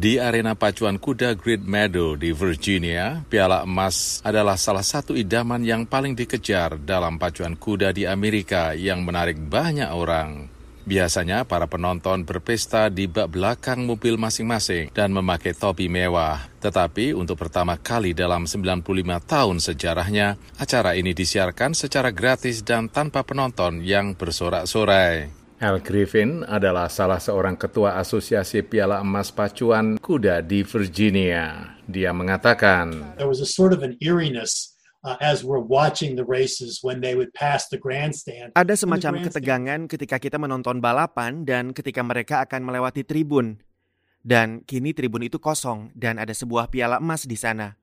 Di arena pacuan kuda Great Meadow di Virginia, piala emas adalah salah satu idaman yang paling dikejar dalam pacuan kuda di Amerika yang menarik banyak orang. Biasanya para penonton berpesta di bak belakang mobil masing-masing dan memakai topi mewah. Tetapi untuk pertama kali dalam 95 tahun sejarahnya, acara ini disiarkan secara gratis dan tanpa penonton yang bersorak-sorai. Al Griffin adalah salah seorang ketua Asosiasi Piala Emas Pacuan Kuda di Virginia. Dia mengatakan, There was a sort of an eeriness as we're watching the races when they would pass the grandstand. Ada semacam ketegangan ketika kita menonton balapan dan ketika mereka akan melewati tribun. Dan kini tribun itu kosong dan ada sebuah piala emas di sana.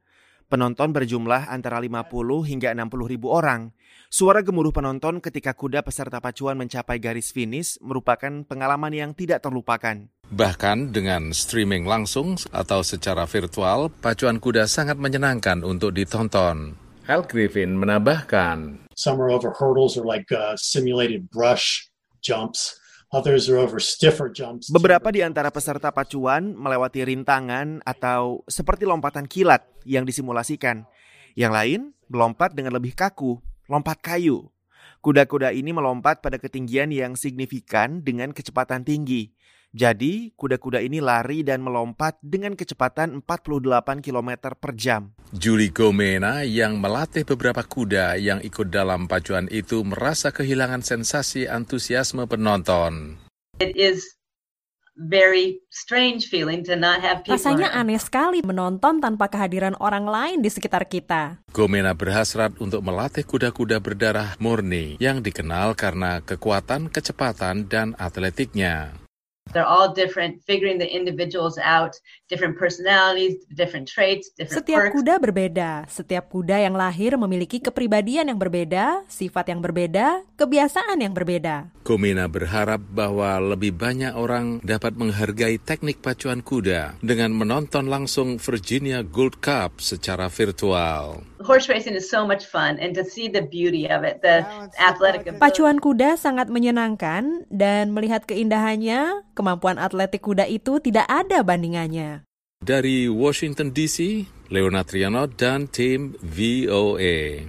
Penonton berjumlah antara 50 hingga 60 ribu orang. Suara gemuruh penonton ketika kuda peserta pacuan mencapai garis finish merupakan pengalaman yang tidak terlupakan. Bahkan dengan streaming langsung atau secara virtual, pacuan kuda sangat menyenangkan untuk ditonton. Al Griffin menambahkan, Some are over hurdles or like uh, simulated brush jumps. Beberapa di antara peserta pacuan melewati rintangan atau seperti lompatan kilat yang disimulasikan. Yang lain melompat dengan lebih kaku, lompat kayu. Kuda-kuda ini melompat pada ketinggian yang signifikan dengan kecepatan tinggi. Jadi, kuda-kuda ini lari dan melompat dengan kecepatan 48 km per jam. Julie Gomena yang melatih beberapa kuda yang ikut dalam pacuan itu merasa kehilangan sensasi antusiasme penonton. It is very strange feeling to not have people. Rasanya aneh sekali menonton tanpa kehadiran orang lain di sekitar kita. Gomena berhasrat untuk melatih kuda-kuda berdarah murni yang dikenal karena kekuatan, kecepatan, dan atletiknya. They're all different, figuring the individuals out, different personalities, different traits, different Setiap perks. kuda berbeda. Setiap kuda yang lahir memiliki kepribadian yang berbeda, sifat yang berbeda, kebiasaan yang berbeda. Gomena berharap bahwa lebih banyak orang dapat menghargai teknik pacuan kuda dengan menonton langsung Virginia Gold Cup secara virtual. Horse racing is so much fun, and to see the beauty of it, the athletic ability. Pacuan kuda sangat menyenangkan dan melihat keindahannya, kemampuan atletik kuda itu tidak ada bandingannya. Dari Washington DC, Leonard Triano dan tim VOA.